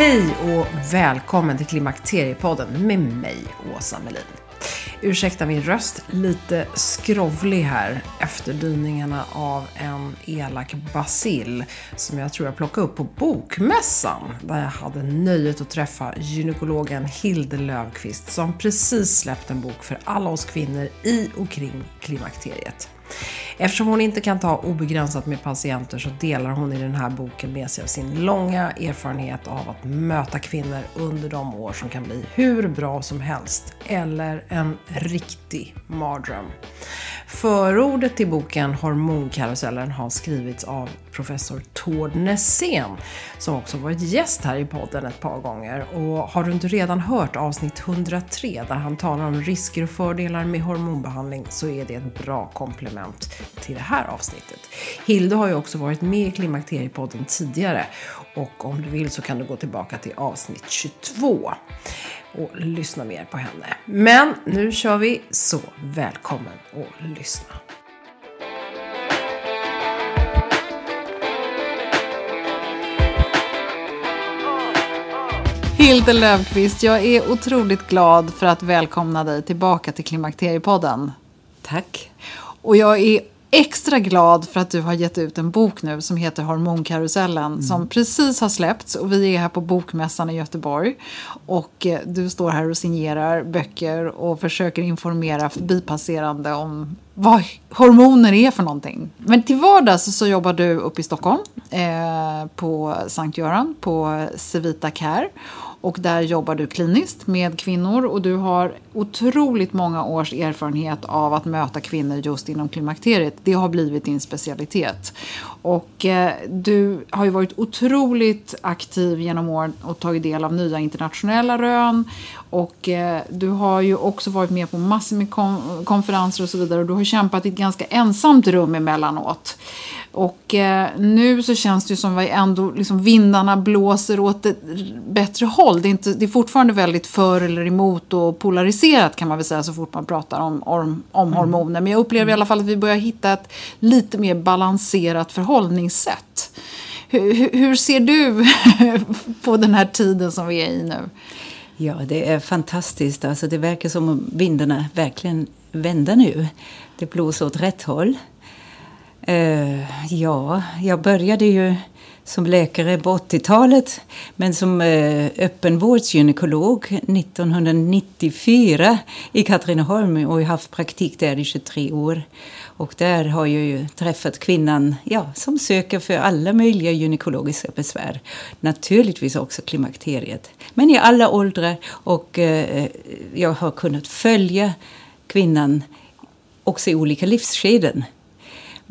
Hej och välkommen till Klimakteriepodden med mig, Åsa Melin. Ursäkta min röst, lite skrovlig här efter dyningarna av en elak basil som jag tror jag plockade upp på Bokmässan där jag hade nöjet att träffa gynekologen Hilde Löfqvist som precis släppt en bok för alla oss kvinnor i och kring klimakteriet. Eftersom hon inte kan ta obegränsat med patienter så delar hon i den här boken med sig av sin långa erfarenhet av att möta kvinnor under de år som kan bli hur bra som helst eller en riktig mardröm. Förordet till boken Hormonkarusellen har skrivits av professor Tord Nässén som också varit gäst här i podden ett par gånger. Och har du inte redan hört avsnitt 103 där han talar om risker och fördelar med hormonbehandling så är det ett bra komplement till det här avsnittet. Hilde har ju också varit med i Klimakteriepodden tidigare och om du vill så kan du gå tillbaka till avsnitt 22 och lyssna mer på henne. Men nu kör vi, så välkommen och lyssna. Hilde Löfqvist, jag är otroligt glad för att välkomna dig tillbaka till Klimakteriepodden. Tack. Och jag är extra glad för att du har gett ut en bok nu som heter Hormonkarusellen mm. som precis har släppts och vi är här på Bokmässan i Göteborg. Och eh, du står här och signerar böcker och försöker informera förbipasserande om vad hormoner är för någonting. Men till vardags så jobbar du uppe i Stockholm eh, på Sankt Göran på Civita Care och där jobbar du kliniskt med kvinnor och du har otroligt många års erfarenhet av att möta kvinnor just inom klimakteriet. Det har blivit din specialitet. Och eh, du har ju varit otroligt aktiv genom åren och tagit del av nya internationella rön. Och eh, du har ju också varit med på massor med konferenser och så vidare och du har kämpat i ett ganska ensamt rum emellanåt. Och eh, nu så känns det ju som att ändå liksom vindarna blåser åt ett bättre håll. Det är, inte, det är fortfarande väldigt för eller emot och polariserat kan man väl säga så fort man pratar om, om, om mm. hormoner. Men jag upplever i alla fall att vi börjar hitta ett lite mer balanserat förhållningssätt. Hur, hur ser du på den här tiden som vi är i nu? Ja, det är fantastiskt. Alltså, det verkar som om vindarna verkligen vänder nu. Det blåser åt rätt håll. Uh, ja, jag började ju som läkare på 80-talet men som uh, öppenvårdsgynekolog 1994 i Katrineholm och har haft praktik där i 23 år. Och där har jag ju träffat kvinnan ja, som söker för alla möjliga gynekologiska besvär. Naturligtvis också klimakteriet. Men i alla åldrar och uh, jag har kunnat följa kvinnan också i olika livsskeden.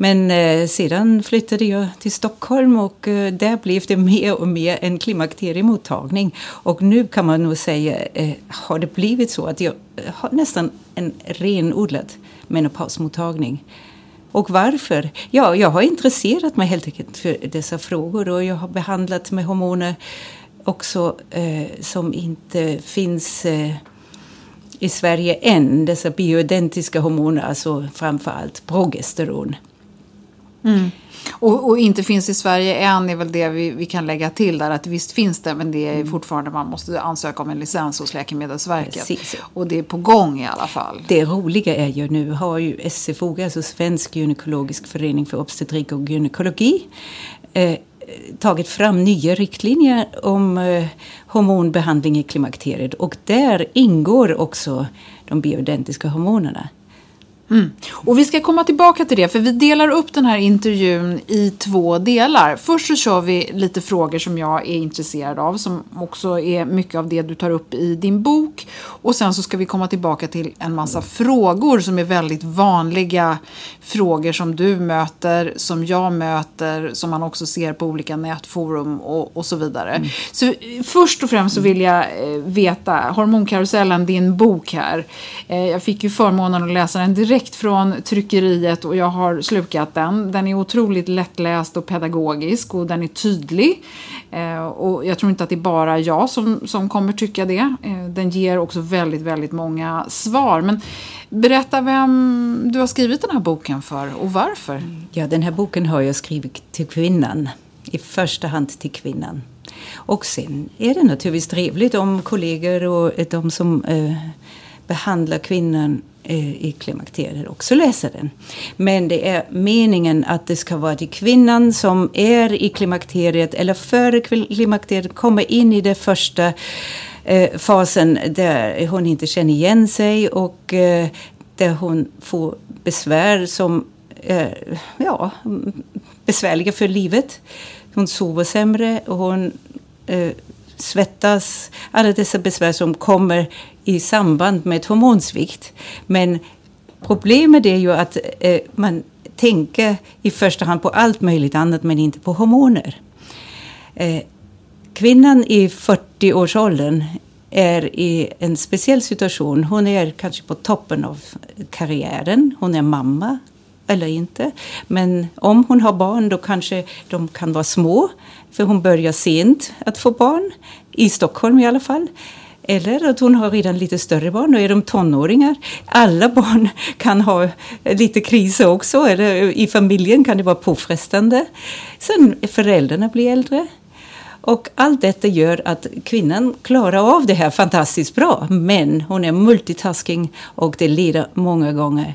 Men eh, sedan flyttade jag till Stockholm och eh, där blev det mer och mer en klimakteriemottagning. Och nu kan man nog säga, eh, har det blivit så att jag eh, har nästan en renodlad menopausmottagning. Och varför? Ja, jag har intresserat mig helt enkelt för dessa frågor och jag har behandlat med hormoner också eh, som inte finns eh, i Sverige än. Dessa bioidentiska hormoner, alltså framförallt progesteron. Mm. Och, och, inte finns i Sverige än är väl det vi, vi kan lägga till där. Att visst finns det men det är mm. fortfarande man måste ansöka om en licens hos Läkemedelsverket. Precis. Och det är på gång i alla fall. Det roliga är ju nu har ju SFO, alltså Svensk gynekologisk förening för obstetrik och gynekologi, eh, tagit fram nya riktlinjer om eh, hormonbehandling i klimakteriet. Och där ingår också de bioidentiska hormonerna. Mm. Och vi ska komma tillbaka till det, för vi delar upp den här intervjun i två delar. Först så kör vi lite frågor som jag är intresserad av, som också är mycket av det du tar upp i din bok. Och sen så ska vi komma tillbaka till en massa frågor som är väldigt vanliga frågor som du möter, som jag möter, som man också ser på olika nätforum och, och så vidare. Mm. Så först och främst så vill jag eh, veta, Hormonkarusellen, din bok här. Eh, jag fick ju förmånen att läsa den direkt direkt från tryckeriet och jag har slukat den. Den är otroligt lättläst och pedagogisk och den är tydlig. Eh, och jag tror inte att det är bara jag som, som kommer tycka det. Eh, den ger också väldigt, väldigt många svar. Men berätta vem du har skrivit den här boken för och varför. Ja, den här boken har jag skrivit till kvinnan. I första hand till kvinnan. Och sen är det naturligtvis trevligt om kollegor och de som eh, behandlar kvinnan eh, i klimakteriet också läser den. Men det är meningen att det ska vara till kvinnan som är i klimakteriet eller före klimakteriet kommer in i den första eh, fasen där hon inte känner igen sig och eh, där hon får besvär som är ja, besvärliga för livet. Hon sover sämre och hon svettas. Alla dessa besvär som kommer i samband med hormonsvikt. Men problemet är ju att eh, man tänker i första hand på allt möjligt annat men inte på hormoner. Eh, kvinnan i 40-årsåldern är i en speciell situation. Hon är kanske på toppen av karriären. Hon är mamma eller inte. Men om hon har barn då kanske de kan vara små. För hon börjar sent att få barn. I Stockholm i alla fall. Eller att hon har redan lite större barn, då är de tonåringar. Alla barn kan ha lite kriser också, eller i familjen kan det vara påfrestande. Sen föräldrarna blir äldre. Och allt detta gör att kvinnan klarar av det här fantastiskt bra. Men hon är multitasking och det leder många gånger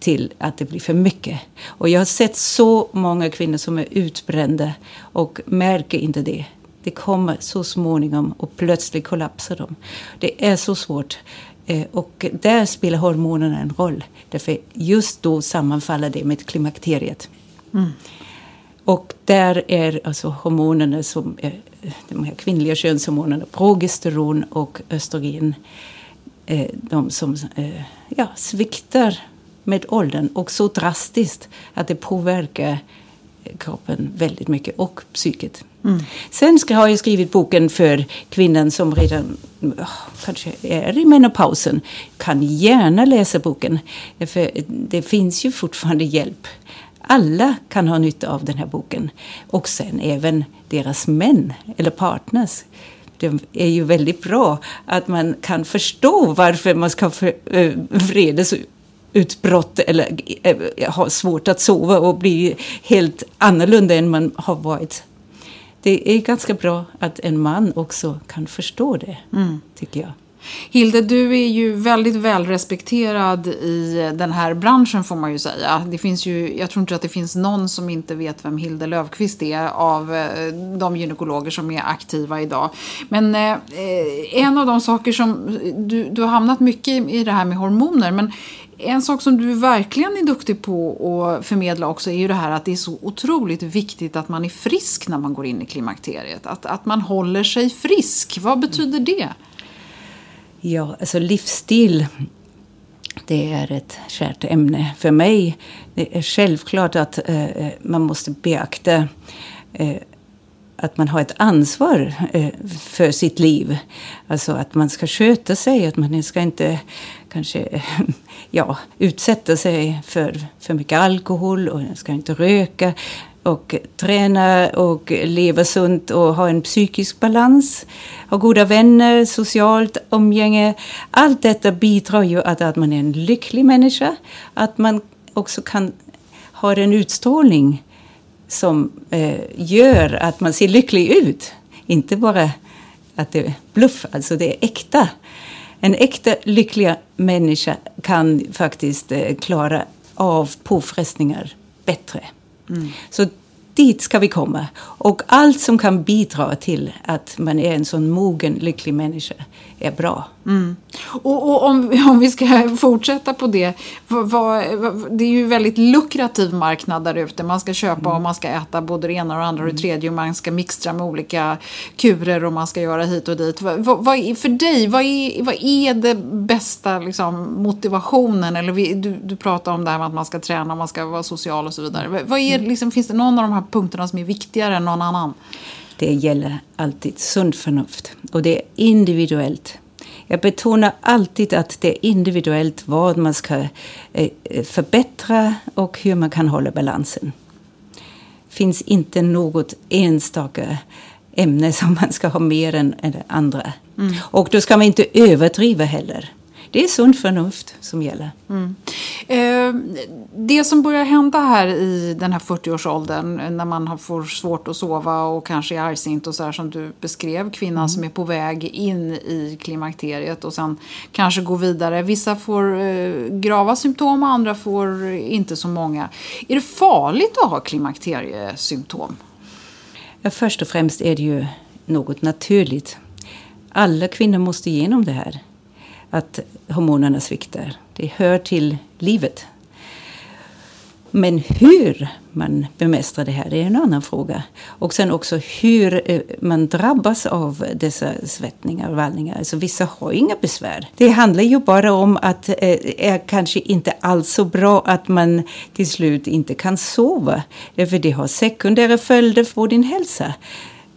till att det blir för mycket. Och jag har sett så många kvinnor som är utbrända och märker inte det. Det kommer så småningom och plötsligt kollapsar de. Det är så svårt. Eh, och där spelar hormonerna en roll. Därför just då sammanfaller det med klimakteriet. Mm. Och där är alltså hormonerna som är, de här kvinnliga könshormonerna, progesteron och östrogen, eh, de som eh, ja, sviktar med åldern och så drastiskt att det påverkar kroppen väldigt mycket och psyket. Mm. Sen ska, har jag skrivit boken för kvinnan som redan oh, kanske är i menopausen. Kan gärna läsa boken. För det finns ju fortfarande hjälp. Alla kan ha nytta av den här boken. Och sen även deras män eller partners. Det är ju väldigt bra att man kan förstå varför man ska ha äh, eh, eller äh, ha svårt att sova och bli helt annorlunda än man har varit det är ganska bra att en man också kan förstå det, mm. tycker jag. Hilde, du är ju väldigt välrespekterad i den här branschen får man ju säga. Det finns ju, jag tror inte att det finns någon som inte vet vem Hilde Löfqvist är av eh, de gynekologer som är aktiva idag. Men eh, en av de saker som, du, du har hamnat mycket i det här med hormoner, men en sak som du verkligen är duktig på att förmedla också är ju det här att det är så otroligt viktigt att man är frisk när man går in i klimakteriet. Att, att man håller sig frisk. Vad betyder det? Ja, alltså livsstil det är ett kärt ämne för mig. Det är självklart att eh, eh man måste beakta eh, att man har ett ansvar eh, för sitt liv. Alltså att man ska sköta sig, att man ska inte kanske ja, utsätta sig för för mycket alkohol och ska inte röka och träna och leva sunt och ha en psykisk balans. Ha goda vänner, socialt umgänge. Allt detta bidrar ju att, att man är en lycklig människa. Att man också kan ha en utstrålning som eh, gör att man ser lycklig ut. Inte bara att det är bluff, alltså det är äkta. En äkta lycklig människa kan faktiskt eh, klara av påfrestningar bättre. Mm. Så dit ska vi komma. Och allt som kan bidra till att man är en sån mogen, lycklig människa är bra. Mm. Och, och, om, om vi ska fortsätta på det. Vad, vad, det är ju väldigt lukrativ marknad där ute. Man ska köpa mm. och man ska äta både det ena och det andra och det mm. tredje. Och man ska mixtra med olika kurer och man ska göra hit och dit. Vad, vad för dig, vad är, vad är det bästa liksom, motivationen? Eller vi, du, du pratar om det här med att man ska träna man ska vara social och så vidare. Vad är, mm. liksom, finns det någon av de här punkterna som är viktigare än någon annan? Det gäller alltid sunt förnuft och det är individuellt. Jag betonar alltid att det är individuellt vad man ska eh, förbättra och hur man kan hålla balansen. Det finns inte något enstaka ämne som man ska ha mer än, än andra. Mm. Och då ska man inte överdriva heller det är sunt förnuft som gäller. Mm. Det som börjar hända här i den här 40-årsåldern när man får svårt att sova och kanske är argsint och så här som du beskrev. Kvinnan mm. som är på väg in i klimakteriet och sen kanske går vidare. Vissa får eh, grava symptom och andra får inte så många. Är det farligt att ha klimakteriesymptom? Ja, först och främst är det ju något naturligt. Alla kvinnor måste igenom det här att hormonerna sviktar. Det hör till livet. Men hur man bemästrar det här är en annan fråga. Och sen också hur eh, man drabbas av dessa svettningar och vallningar. Alltså vissa har inga besvär. Det handlar ju bara om att det eh, är kanske inte alls så bra att man till slut inte kan sova. Eh, för det har sekundära följder för din hälsa.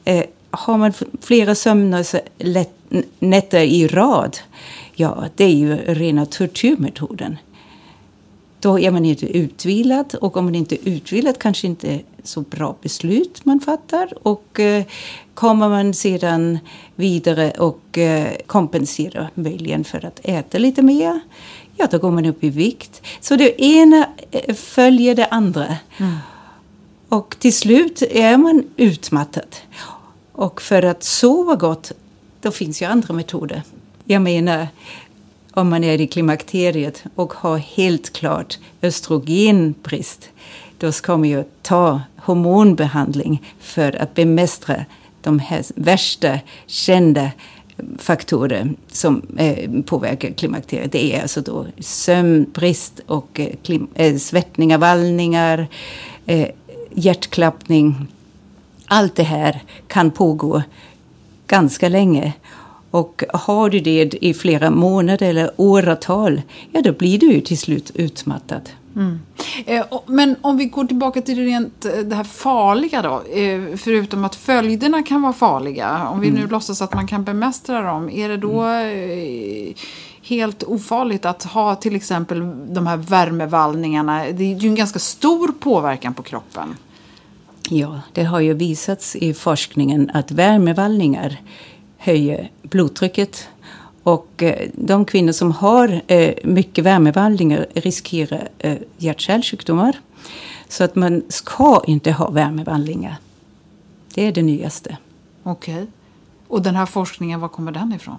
Eh, har man flera sömnlösa nätter i rad ja, det är ju rena tortyrmetoden. Då är man inte utvilad och om man inte är utvilad kanske inte så bra beslut man fattar. Och eh, kommer man sedan vidare och eh, kompenserar möjligen för att äta lite mer, ja då går man upp i vikt. Så det ena eh, följer det andra. Mm. Och till slut är man utmattad. Och för att sova gott, då finns ju andra metoder. Jag menar, om man är i klimakteriet och har helt klart östrogenbrist, då ska man ju ta hormonbehandling för att bemästra de här värsta kända faktorer som eh, påverkar klimakteriet. Det är alltså då sömnbrist och eh, klim, eh, svettningar, vallningar, eh, hjärtklappning. Allt det här kan pågå ganska länge och har du det i flera månader eller åratal, ja då blir du till slut utmattad. Mm. Eh, men om vi går tillbaka till det, rent, eh, det här farliga då. Eh, förutom att följderna kan vara farliga. Om vi nu mm. låtsas att man kan bemästra dem. Är det då mm. helt ofarligt att ha till exempel de här värmevallningarna? Det är ju en ganska stor påverkan på kroppen. Ja, det har ju visats i forskningen att värmevallningar höjer blodtrycket. Och eh, de kvinnor som har eh, mycket värmevallningar riskerar eh, hjärt-kärlsjukdomar. Så att man ska inte ha värmevallningar. Det är det nyaste. Okej. Okay. Och den här forskningen, var kommer den ifrån?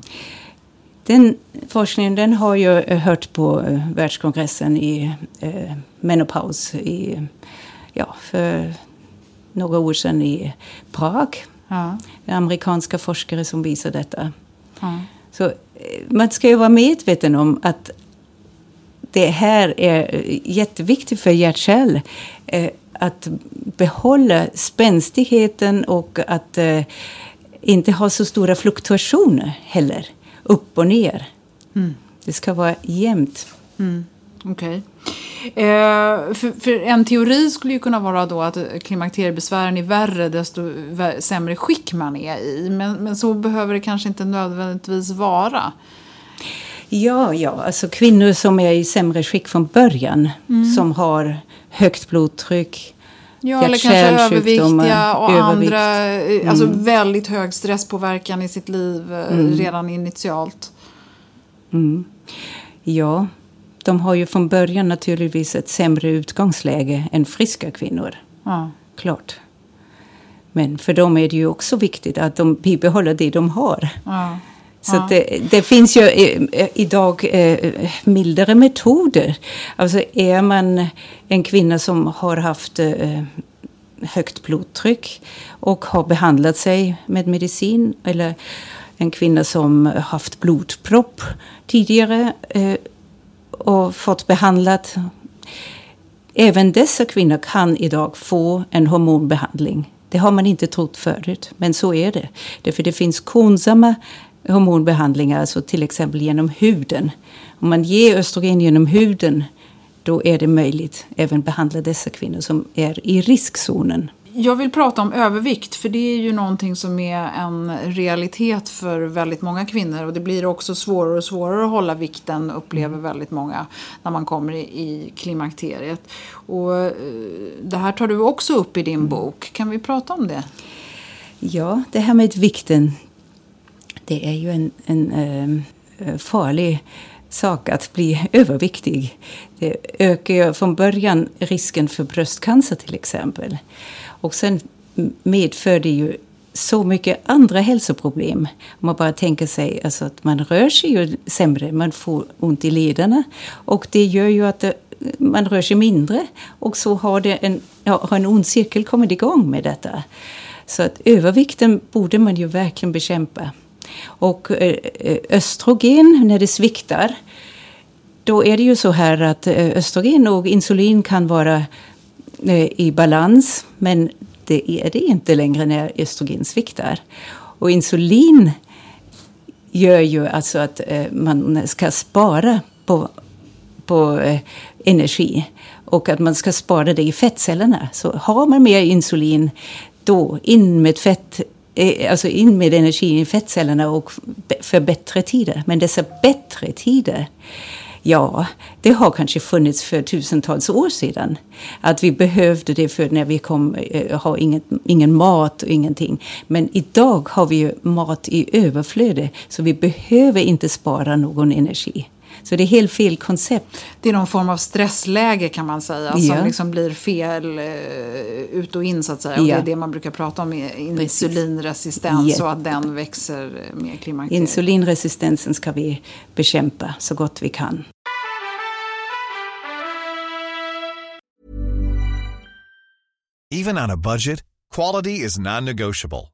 Den forskningen den har jag hört på världskongressen i eh, menopaus i, ja, för några år sedan i Prag. Ja. Amerikanska forskare som visar detta. Ja. Så eh, man ska ju vara medveten om att det här är jätteviktigt för hjärt eh, att behålla spänstigheten och att eh, inte ha så stora fluktuationer heller. Upp och ner. Mm. Det ska vara jämnt. Mm. Okej. Okay. Eh, för, för, en teori skulle ju kunna vara då att klimakteriebesvären är värre desto sämre skick man är i. Men, men så behöver det kanske inte nödvändigtvis vara. Ja, ja, alltså kvinnor som är i sämre skick från början. Mm. Som har högt blodtryck, Ja, eller kanske överviktiga och övervikt. andra, eh, mm. alltså väldigt hög stresspåverkan i sitt liv eh, mm. redan initialt. Mm. Ja, de har ju från början naturligtvis ett sämre utgångsläge än friska kvinnor. Ja. Klart. Men för dem är det ju också viktigt att de bibehåller det de har. Ja. Så ja. det, det, finns ju eh, idag eh, mildare metoder. Alltså är man en kvinna som har haft eh, högt blodtryck och har behandlat sig med medicin eller en kvinna som haft blodpropp tidigare och fått behandlat. Även dessa kvinnor kan idag få en hormonbehandling. Det har man inte trott förut, men så är det. Därför det finns konsamma hormonbehandlingar, alltså till exempel genom huden. Om man ger östrogen genom huden, då är det möjligt även behandla dessa kvinnor som är i riskzonen. Jag vill prata om övervikt för det är ju någonting som är en realitet för väldigt många kvinnor och det blir också svårare och svårare att hålla vikten upplever väldigt många när man kommer i klimakteriet. Och eh, det här tar du också upp i din mm. bok. Kan vi prata om det? Ja, det här med vikten det är ju en, en äh, farlig sak att bli överviktig. Det ökar ju från början risken för bröstcancer till exempel. Och sen medför det ju så mycket andra hälsoproblem. Om man bara tänker sig alltså att man rör sig ju sämre, man får ont i lederna. Och det gör ju att det, man rör sig mindre. Och så har, det en, ja, har en ond cirkel kommit igång med detta. Så att övervikten borde man ju verkligen bekämpa. Och eh, eh, östrogen, när det sviktar, då är det ju så här att östrogen och insulin kan vara Eh, i balans, men det är det inte längre när östrogen sviktar. Och insulin gör ju alltså att eh, man ska spara på, på eh, energi och att man ska spara det i fettcellerna. Så har man mer insulin, då in med fett alltså in med energi i fettcellerna och för bättre tider. Men dessa bättre tider, ja, det har kanske funnits för tusentals år sedan. Att vi behövde det för när vi kom, eh, ingen, ingen mat och ingenting. Men idag har vi ju mat i överflöde, så vi behöver inte spara någon energi. Så det är helt fel koncept. Det är någon form av stressläge kan man säga ja. som liksom blir fel uh, ut och in så att säga. Och ja. det är det man brukar prata om med insulinresistens ja. och att den växer med klimakteriet. Insulinresistensen ska vi bekämpa så gott vi kan. Even on a budget, quality is non-negotiable.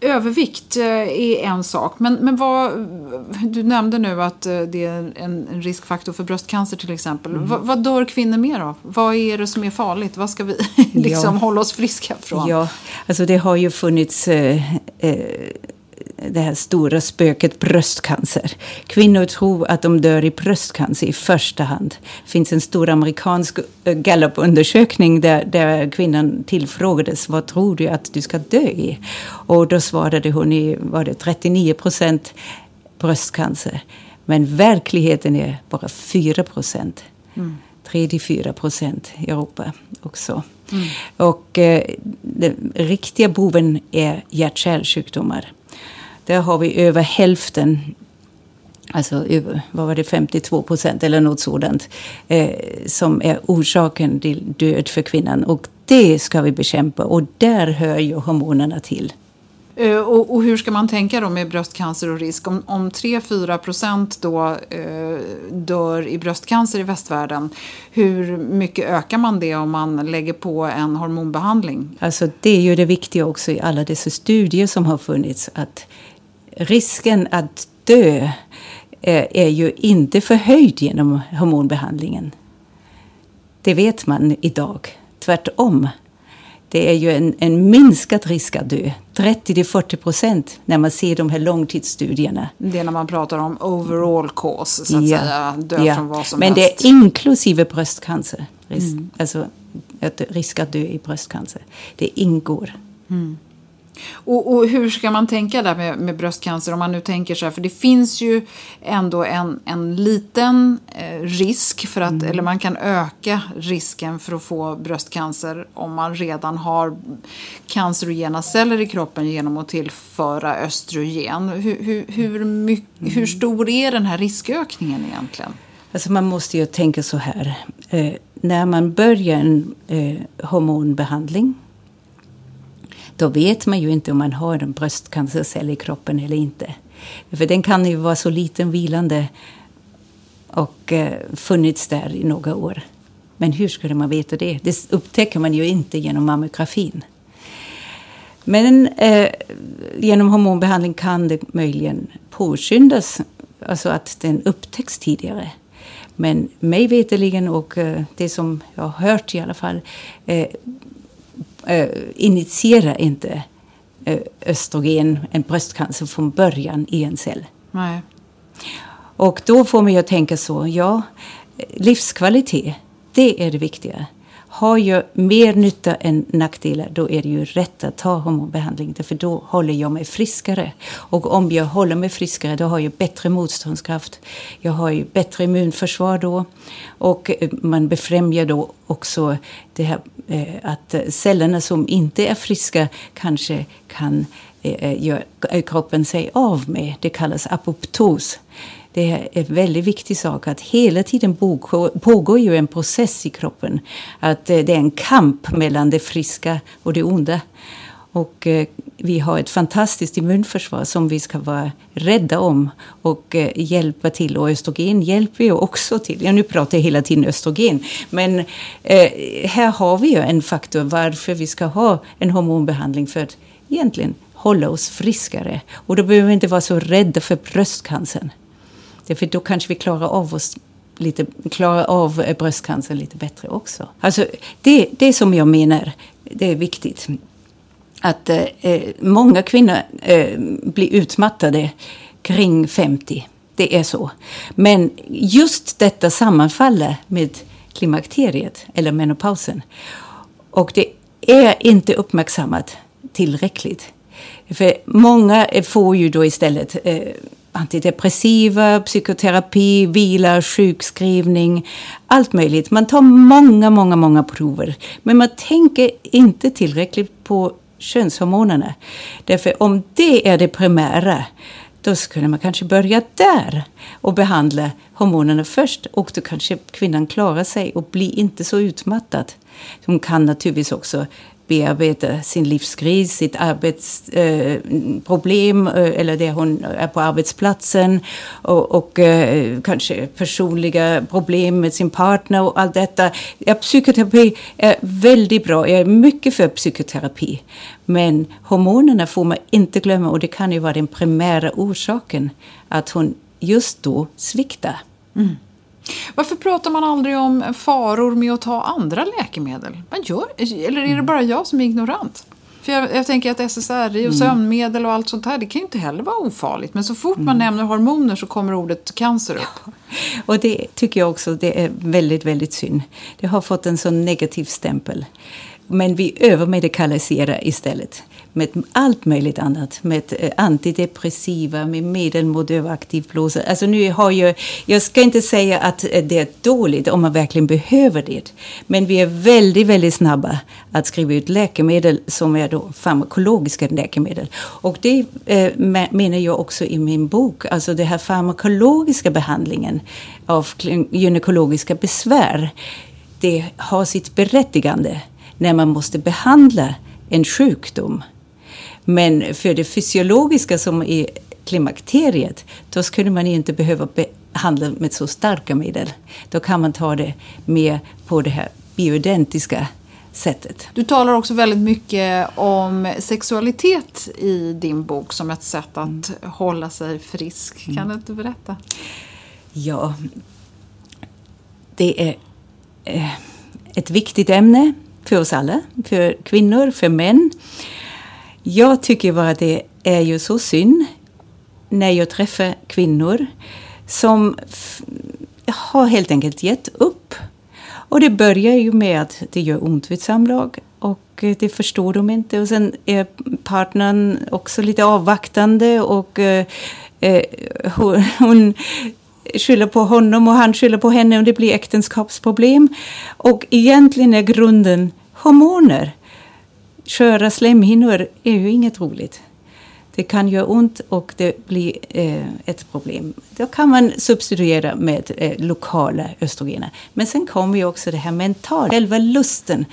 Övervikt eh, är en sak, men, men vad, du nämnde nu att eh, det är en, en riskfaktor för bröstcancer till exempel. Mm. Vad, vad dör kvinnor mer av? Vad är det som är farligt? Vad ska vi liksom ja. hålla oss friska från? Ja, alltså det har ju funnits eh, eh, det här stora spöket bröstcancer. Kvinnor tror att de dör i bröstcancer i första hand. Det finns en stor amerikansk eh, Gallup-undersökning där, där kvinnan tillfrågades vad tror du att du ska dö i? Och då svarade hon i var det 39 procent bröstcancer. Men verkligheten är bara 4 procent. Mm. 3-4 procent i Europa också. Mm. Och eh, den riktiga boven är hjärt-kärlsjukdomar. Där har vi över hälften, alltså vad var det, 52 procent eller något sådant, eh, som är orsaken till död för kvinnan. Och det ska vi bekämpa och där hör ju hormonerna till. Uh, och, och, hur ska man tänka då med bröstcancer och risk? Om, om 3-4 procent då uh, dör i bröstcancer i västvärlden, hur mycket ökar man det om man lägger på en hormonbehandling? Alltså det är ju det viktiga också i alla dessa studier som har funnits, att risken att dö eh, är ju inte förhöjd genom hormonbehandlingen. Det vet man idag. Tvärtom. Det är ju en, en minskad risk att dö. 30-40 procent när man ser de här långtidsstudierna. Det är när man pratar om overall cause, så att ja. säga. Dö ja. från vad som Men helst. det är inklusive bröstcancer. Risk, mm. Alltså risk att dö i bröstcancer. Det ingår. Mm. Och, och, hur ska man tänka där med, med, bröstcancer om man nu tänker så här, för det finns ju ändå en, en liten eh, risk för att, mm. eller man kan öka risken för att få bröstcancer om man redan har cancerogena celler i kroppen genom att tillföra östrogen. Hur, hur, hur, mycket, mm. hur stor är den här riskökningen egentligen? Alltså man måste ju tänka så här, eh, när man börjar en eh, hormonbehandling då vet man ju inte om man har en bröstcancercell i kroppen eller inte. För den kan ju vara så liten vilande och eh, funnits där i några år. Men hur skulle man veta det? Det upptäcker man ju inte genom mammografin. Men eh, genom hormonbehandling kan det möjligen påskyndas, alltså att den upptäcks tidigare. Men mig veterligen och eh, det som jag har hört i alla fall eh, eh, initierar inte eh, östrogen en bröstcancer från början i en cell. Nej. Och då får man ju tänka så, ja, livskvalitet, det är det viktiga har jag mer nytta än nackdelar, då är det ju rätt att ta hormonbehandling. För då håller jag mig friskare. Och om jag håller mig friskare, då har jag bättre motståndskraft. Jag har ju bättre immunförsvar då. Och eh, man befrämjar då också det här eh, att cellerna som inte är friska kanske kan eh, eh göra eh, kroppen sig av med. Det kallas apoptos det är en väldigt viktig sak att hela tiden pågår ju en process i kroppen. Att eh, det är en kamp mellan det friska och det onda. Och eh, vi har ett fantastiskt immunförsvar som vi ska vara rädda om och eh, hjälpa till. Och östrogen hjälper ju också till. Ja, nu pratar jag hela tiden östrogen. Men eh, här har vi ju en faktor varför vi ska ha en hormonbehandling för att egentligen hålla oss friskare. Och då behöver vi inte vara så rädda för bröstcancern. För då kanske vi klarar av oss lite, klarar av eh, bröstcancer lite bättre också. Alltså det, det som jag menar, det är viktigt. Att eh, eh många kvinnor eh, blir utmattade kring 50. Det är så. Men just detta sammanfaller med klimakteriet, eller menopausen. Och det är inte uppmärksammat tillräckligt. För många eh, får ju då istället eh, antidepressiva, psykoterapi, vila, sjukskrivning, allt möjligt. Man tar många, många, många prover. Men man tänker inte tillräckligt på könshormonerna. Därför om det är det primära, då skulle man kanske börja där och behandla hormonerna först. Och då kanske kvinnan klarar sig och blir inte så utmattad. Hon kan naturligtvis också bearbeta sin livskris, sitt arbetsproblem eh, eh, eller det hon är på arbetsplatsen och, och eh, kanske personliga problem med sin partner och allt detta. Ja, psykoterapi är väldigt bra. Jag är mycket för psykoterapi. Men hormonerna får man inte glömma och det kan ju vara den primära orsaken att hon just då sviktar. Mm. Varför pratar man aldrig om faror med att ta andra läkemedel? Man gör, eller är det bara jag som är ignorant? För jag, jag tänker att SSRI och mm. sömnmedel och allt sånt här, det kan ju inte heller vara ofarligt. Men så fort man mm. nämner hormoner så kommer ordet cancer upp. Och det tycker jag också det är väldigt, väldigt synd. Det har fått en sån negativ stämpel. Men vi övermedikaliserar istället med allt möjligt annat. Med eh, antidepressiva, med medel mot överaktiv blåsa. Alltså nu har jag, jag ska inte säga att eh, det är dåligt om man verkligen behöver det. Men vi är väldigt, väldigt snabba att skriva ut läkemedel som är då farmakologiska läkemedel. Och det eh, menar jag också i min bok. Alltså den här farmakologiska behandlingen av gynekologiska besvär. Det har sitt berättigande när man måste behandla en sjukdom. Men för det fysiologiska som är klimakteriet, då skulle man inte behöva behandla med så starka medel. Då kan man ta det mer på det här bioidentiska sättet. Du talar också väldigt mycket om sexualitet i din bok som ett sätt att mm. hålla sig frisk. Kan mm. du inte berätta? Ja, det är eh, ett viktigt ämne för oss alla, för kvinnor, för män. Jag tycker bara att det är ju så synd när jag träffar kvinnor som har helt enkelt gett upp. Och det börjar ju med att det gör ont vid samlag och eh, det förstår de inte. Och sen är partnern också lite avvaktande och eh, eh hon, hon skyller på honom och han skyller på henne och det blir äktenskapsproblem. Och egentligen är grunden hormoner. Sköra slemhinnor är ju inget roligt. Det kan göra ont och det blir eh, ett problem. Då kan man substituera med eh, lokala östrogener. Men sen kommer ju också det här mentala, själva lusten.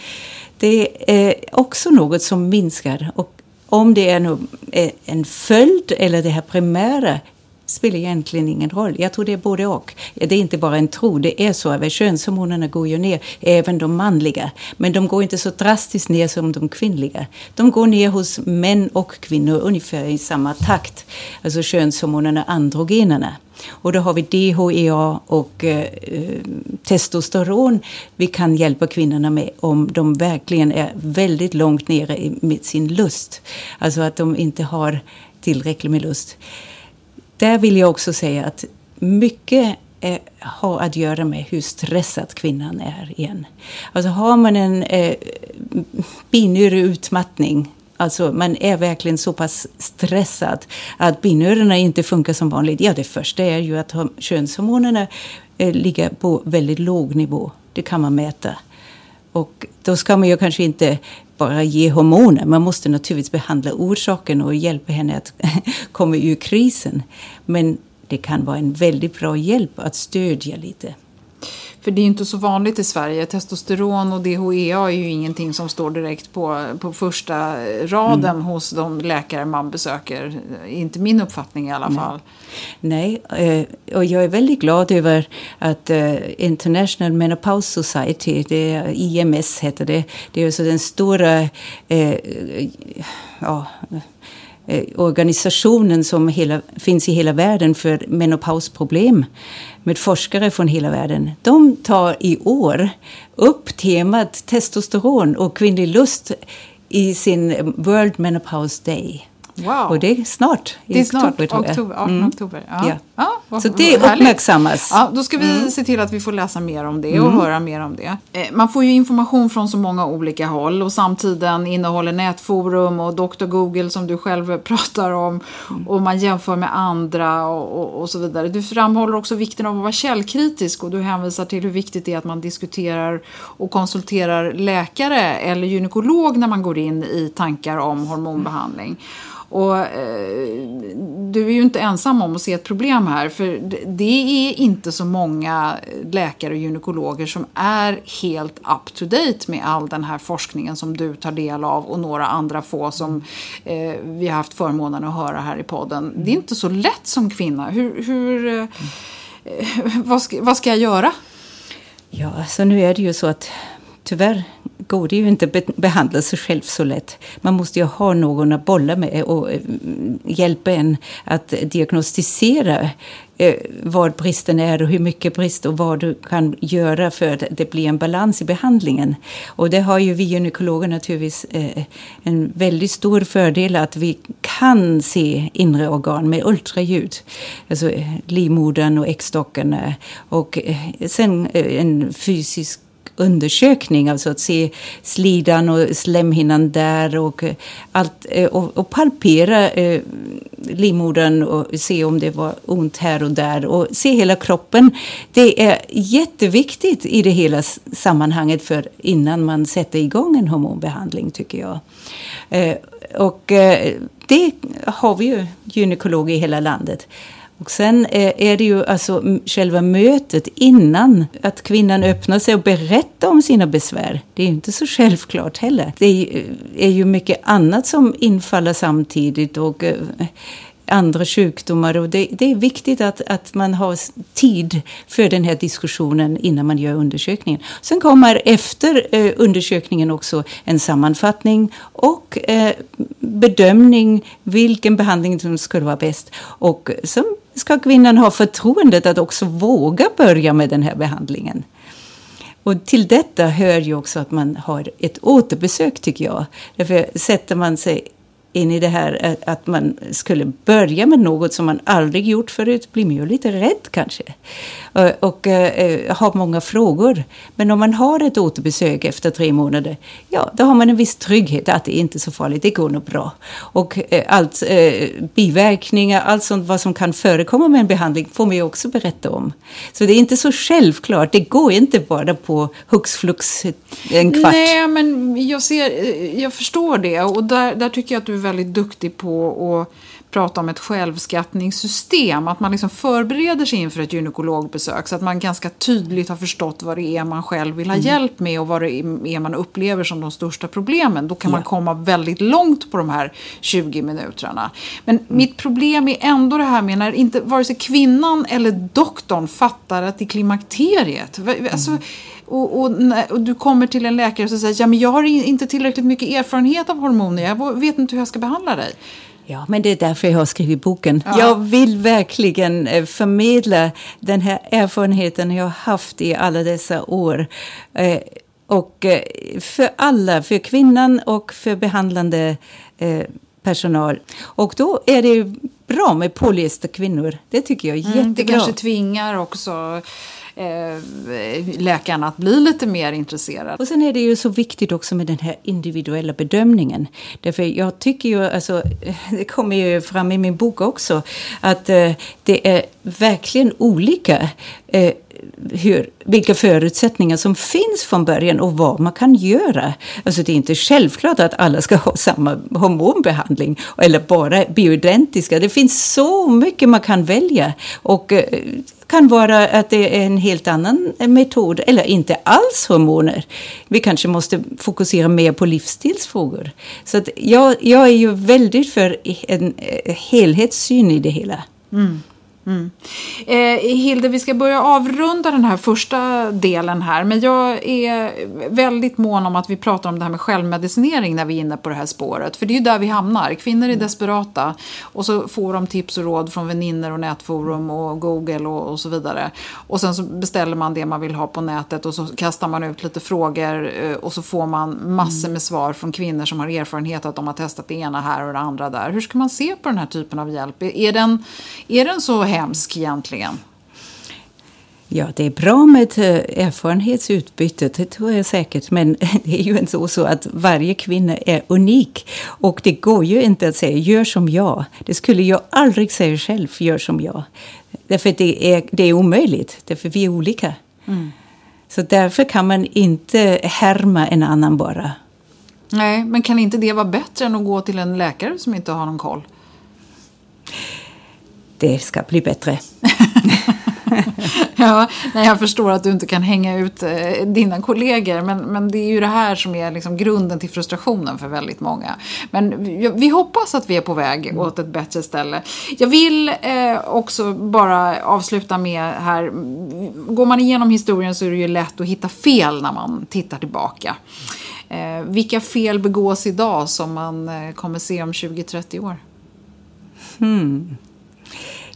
Det är eh, också något som minskar. Och om det är eh, en följd eller det här primära spelar egentligen ingen roll. Jag tror det är både och. Det är inte bara en tro, det är så att könshormonerna går ju ner, även de manliga. Men de går inte så drastiskt ner som de kvinnliga. De går ner hos män och kvinnor ungefär i samma takt. Alltså könshormonerna, androgenerna. Och då har vi DHEA och eh, eh, testosteron vi kan hjälpa kvinnorna med om de verkligen är väldigt långt nere med sin lust. Alltså att de inte har tillräckligt med lust där vill jag också säga att mycket eh, har att göra med hur stressad kvinnan är igen. Alltså har man en eh, binärig utmattning Alltså man är verkligen så pass stressad att binyrorna inte funkar som vanligt. Ja, det första är ju att könshormonerna eh, ligger på väldigt låg nivå. Det kan man mäta. Och då ska man ju kanske inte bara ge hormoner. Man måste naturligtvis behandla orsaken och hjälpa henne att komma ur krisen. Men det kan vara en väldigt bra hjälp att stödja lite. För det är inte så vanligt i Sverige. Testosteron och DHEA är ju ingenting som står direkt på, på första raden mm. hos de läkare man besöker. Inte min uppfattning i alla Nej. fall. Nej, eh, och jag är väldigt glad över att eh, International Menopause Society, det IMS heter det, det är alltså den stora eh, ja, Eh, organisationen som hela, finns i hela världen för menopausproblem med forskare från hela världen. De tar i år upp temat testosteron och kvinnlig lust i sin World Menopause Day. Wow. Och det är snart. Det är snart, oktober, tror jag. oktober, 18 Mm. oktober. Ja. Ja. Ja, vad- Så det uppmärksammas. Ja, då ska vi se till att vi får läsa mer om det och höra mer om det. Eh, Man får ju information från så många olika håll och samtiden innehåller nätforum och Dr. Google som du själv pratar om och man jämför med andra och, och, och så vidare. Du framhåller också vikten av att vara källkritisk och du hänvisar till hur viktigt det är att man diskuterar och konsulterar läkare eller gynekolog när man går in i tankar om hormonbehandling. Och eh, du är ju inte ensam om att se ett problem här för det- är inte så många läkare och gynekologer som är helt up to date med all den här forskningen som du tar del av och några andra få som eh, vi har haft förmånen att höra här i podden. Det är inte så lätt som kvinna. Hur, hur, eh, vad, ska, vad ska jag göra? Ja, så nu är det ju så att tyvärr går det ju inte att behandla sig själv så lätt. Man måste ju ha någon att bolla med och eh, hjälpa en att diagnostisera eh, var vad bristen är och hur mycket brist och vad du kan göra för att det blir en balans i behandlingen. Och det har ju vi gynekologer naturligtvis eh, en väldigt stor fördel att vi kan se inre organ med ultraljud. Alltså livmodern och äggstockarna och sen en fysisk undersökning, alltså att se slidan och slemhinnan där och eh, allt eh, och, och palpera eh, livmodern och se om det var ont här och där och se hela kroppen. Det är jätteviktigt i det hela sammanhanget för innan man sätter igång en hormonbehandling tycker jag. Eh, och eh, det har vi ju gynekologer i hela landet. Och sen är det ju alltså själva mötet innan att kvinnan öppnar sig och berättar om sina besvär. Det är ju inte så självklart heller. Det är ju, eh, mycket annat som infaller samtidigt och eh, andra sjukdomar. Och det, det är viktigt att, att man har tid för den här diskussionen innan man gör undersökningen. Sen kommer efter eh, undersökningen också en sammanfattning och bedömning vilken behandling som skulle vara bäst. Och sen ska kvinnan ha förtroendet att också våga börja med den här behandlingen. Och till detta hör ju också att man har ett återbesök tycker jag. Därför sätter man sig in i det här att man skulle börja med något som man aldrig gjort förut blir man ju lite rädd kanske. och, Och eh, har många frågor. Men om man har ett återbesök efter tre månader, ja, då har man en viss trygghet att det är inte är så farligt, det går nog bra. Och eh, allt, eh, biverkningar, allt sånt vad som kan förekomma med en behandling får man ju också berätta om. Så det är inte så självklart, det går inte bara på hux flux en kvart. Nej, men jag, ser, jag förstår det. Och där, där tycker jag att du är väldigt duktig på att prata om ett självskattningssystem. Att man liksom förbereder sig inför ett gynekologbesök så att man ganska tydligt har förstått vad det är man själv vill ha hjälp med och vad det är man upplever som de största problemen. Då kan man komma väldigt långt på de här 20 minuterna. Men mitt problem är ändå det här med när inte vare sig kvinnan eller doktorn fattar att det är klimakteriet. Alltså, och, och, när- och du kommer till en läkare och säger ja, men jag har in- inte tillräckligt mycket erfarenhet av hormoner. Jag vet inte hur jag ska behandla dig. Ja, men det är därför jag har skrivit boken. Jag vill verkligen eh, förmedla den här erfarenheten jag har haft i alla dessa år. Eh, Och eh, för alla, för kvinnan och för behandlande eh, personal. Och då är det bra med polyesterkvinnor. Det tycker jag är Mm, det jättebra. kanske tvingar också eh, läkarna att bli lite mer intresserad. Och sen är det ju så viktigt också med den här individuella bedömningen. Därför jag tycker ju, alltså, det kommer ju fram i min bok också, att eh, det är verkligen olika eh, hur, vilka förutsättningar som finns från början och vad man kan göra. Alltså det är inte självklart att alla ska ha samma hormonbehandling eller bara bioidentiska. Det finns så mycket man kan välja. Och eh, kan vara att det är en helt annan metod eller inte alls hormoner. Vi kanske måste fokusera mer på livsstilsfrågor. Så att jag, jag är ju väldigt för en eh, helhetssyn i det hela. Mm. Eh, Hilde, vi ska börja avrunda den här första delen här. Men jag är väldigt mån om att vi pratar om det här med självmedicinering när vi är inne på det här spåret. För det är ju där vi hamnar. Kvinnor är desperata och så får de tips och råd från vänner och nätforum och Google och, och, så vidare. Och sen så beställer man det man vill ha på nätet och så kastar man ut lite frågor eh, och så får man massor med svar från kvinnor som har erfarenhet att de har testat det ena här och det andra där. Hur ska man se på den här typen av hjälp? Är den, är den så hemsk egentligen? Ja, det är bra med ett eh, erfarenhetsutbyte, det tror jag säkert. Men det är ju inte så att varje kvinna är unik. Och det går ju inte att säga gör som jag. Det skulle jag aldrig säga själv, gör som jag. Därför det är, det är omöjligt, därför vi är olika. Mm. Så därför kan man inte härma en annan bara. Nej, men kan inte det vara bättre än att gå till en läkare som inte har någon koll? Det ska bli bättre. ja, nej, jag förstår att du inte kan hänga ut eh, dina kollegor men, men det är ju det här som är liksom grunden till frustrationen för väldigt många. Men vi, vi hoppas att vi är på väg mm. åt ett bättre ställe. Jag vill eh, också bara avsluta med här, går man igenom historien så är det ju lätt att hitta fel när man tittar tillbaka. Eh, vilka fel begås idag som man eh, kommer se om 20-30 år? Hmm.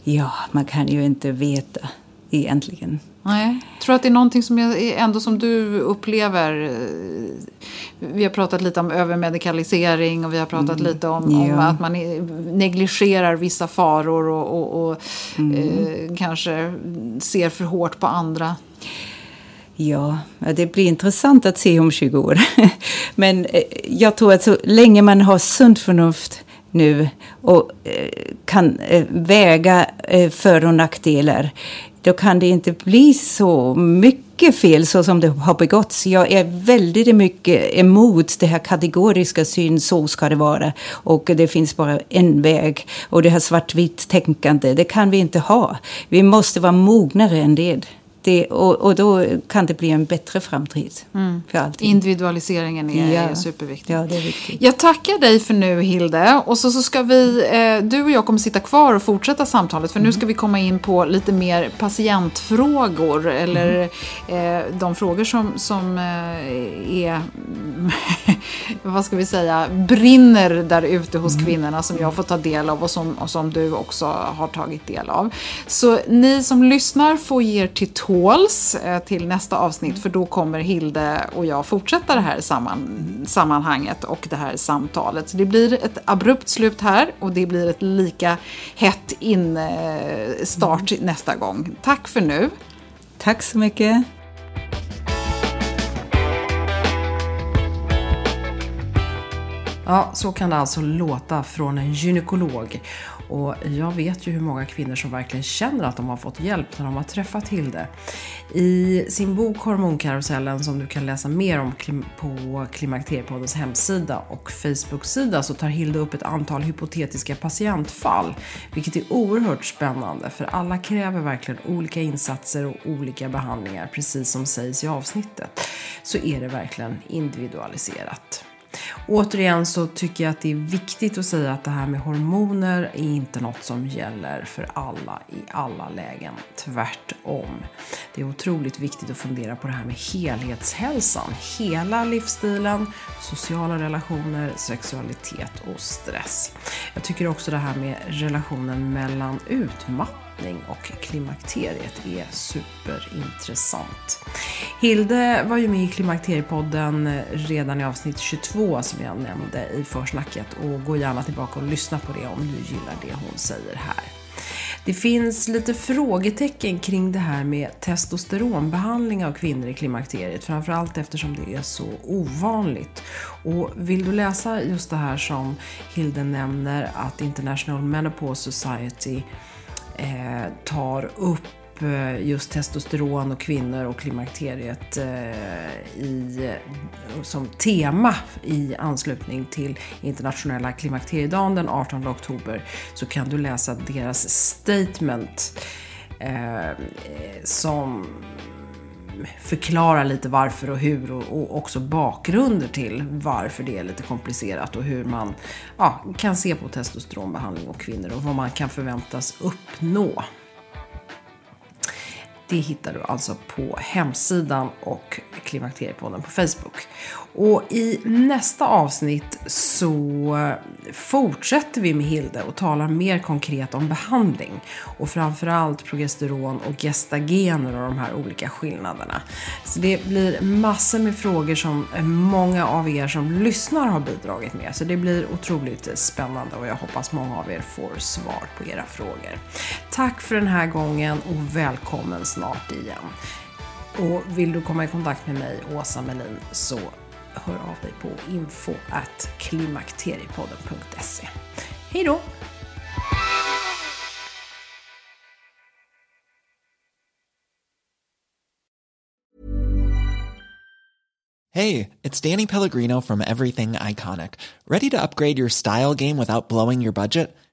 Ja, man kan ju inte veta egentligen. Nej. Tror att det är någonting som jag, ändå som du upplever? Vi har pratat lite om övermedikalisering och vi har pratat mm. lite om, ja. om, att man negligerar vissa faror och, och, och mm. eh, kanske ser för hårt på andra. Ja, det blir intressant att se om 20 år. Men eh, jag tror att så länge man har sunt förnuft nu och eh, kan eh, väga eh, för och nackdelar då kan det inte bli så mycket fel så som det har begåtts. Jag är väldigt mycket emot det här kategoriska syn, så ska det vara. Och det finns bara en väg. Och det här svartvitt tänkande, det kan vi inte ha. Vi måste vara mognare än det det, och, och, då kan det bli en bättre framtid mm. för allting. Individualiseringen är, ja. är superviktig. Ja, det är viktigt. Jag tackar dig för nu Hilde. Och så, så ska vi, eh, du och jag kommer sitta kvar och fortsätta samtalet. För mm. nu ska vi komma in på lite mer patientfrågor. Eller mm. eh, de frågor som, som eh, är, vad ska vi säga, brinner där ute hos mm. kvinnorna. Som jag får ta del av och som, och som du också har tagit del av. Så ni som lyssnar får ge er till tåls eh, till nästa avsnitt för då kommer Hilde och jag fortsätta det här samman, sammanhanget och det här samtalet. Så det blir ett abrupt slut här och det blir ett lika hett instart mm. nästa gång. Tack för nu. Tack så mycket. Ja, så kan det alltså låta från en gynekolog. Och jag vet ju hur många kvinnor som verkligen känner att de har fått hjälp när de har träffat Hilde. I sin bok Hormonkarusellen som du kan läsa mer om på Klimakteriepoddens hemsida och Facebook-sida så tar Hilde upp ett antal hypotetiska patientfall. Vilket är oerhört spännande för alla kräver verkligen olika insatser och olika behandlingar precis som sägs i avsnittet. Så är det verkligen individualiserat. Återigen så tycker jag att det är viktigt att säga att det här med hormoner är inte något som gäller för alla i alla lägen. Tvärtom. Det är otroligt viktigt att fundera på det här med helhetshälsan. Hela livsstilen, sociala relationer, sexualitet och stress. Jag tycker också det här med relationen mellan utmattning förlossning och klimakteriet är superintressant. Hilde var ju med i Klimakteriepodden redan i avsnitt 22 som jag nämnde i försnacket och gå gärna tillbaka och lyssna på det om du gillar det hon säger här. Det finns lite frågetecken kring det här med testosteronbehandling av kvinnor i klimakteriet, framförallt eftersom det är så ovanligt. Och vill du läsa just det här som Hilde nämner, att International Menopause Society eh, tar upp eh, just testosteron och kvinnor och klimakteriet eh, i, som tema i anslutning till internationella klimakteriedagen den 18 oktober så kan du läsa deras statement eh, som förklara lite varför och hur och, och, också bakgrunder till varför det är lite komplicerat och hur man ja, kan se på testosteronbehandling och kvinnor och vad man kan förväntas uppnå. Det hittar du alltså på hemsidan och Klimakteriepodden på Facebook. Och i nästa avsnitt så fortsätter vi med Hilde och talar mer konkret om behandling. Och framförallt progesteron och gestagener och de här olika skillnaderna. Så det blir massor med frågor som många av er som lyssnar har bidragit med. Så det blir otroligt spännande och jag hoppas många av er får svar på era frågor. Tack för den här gången och välkommen snart igen. Och vill du komma i kontakt med mig, Åsa Melin, så hör av dig på info at klimakteriepodden.se. Hej då! Hey, it's Danny Pellegrino from Everything Iconic. Ready to upgrade your style game without blowing your budget?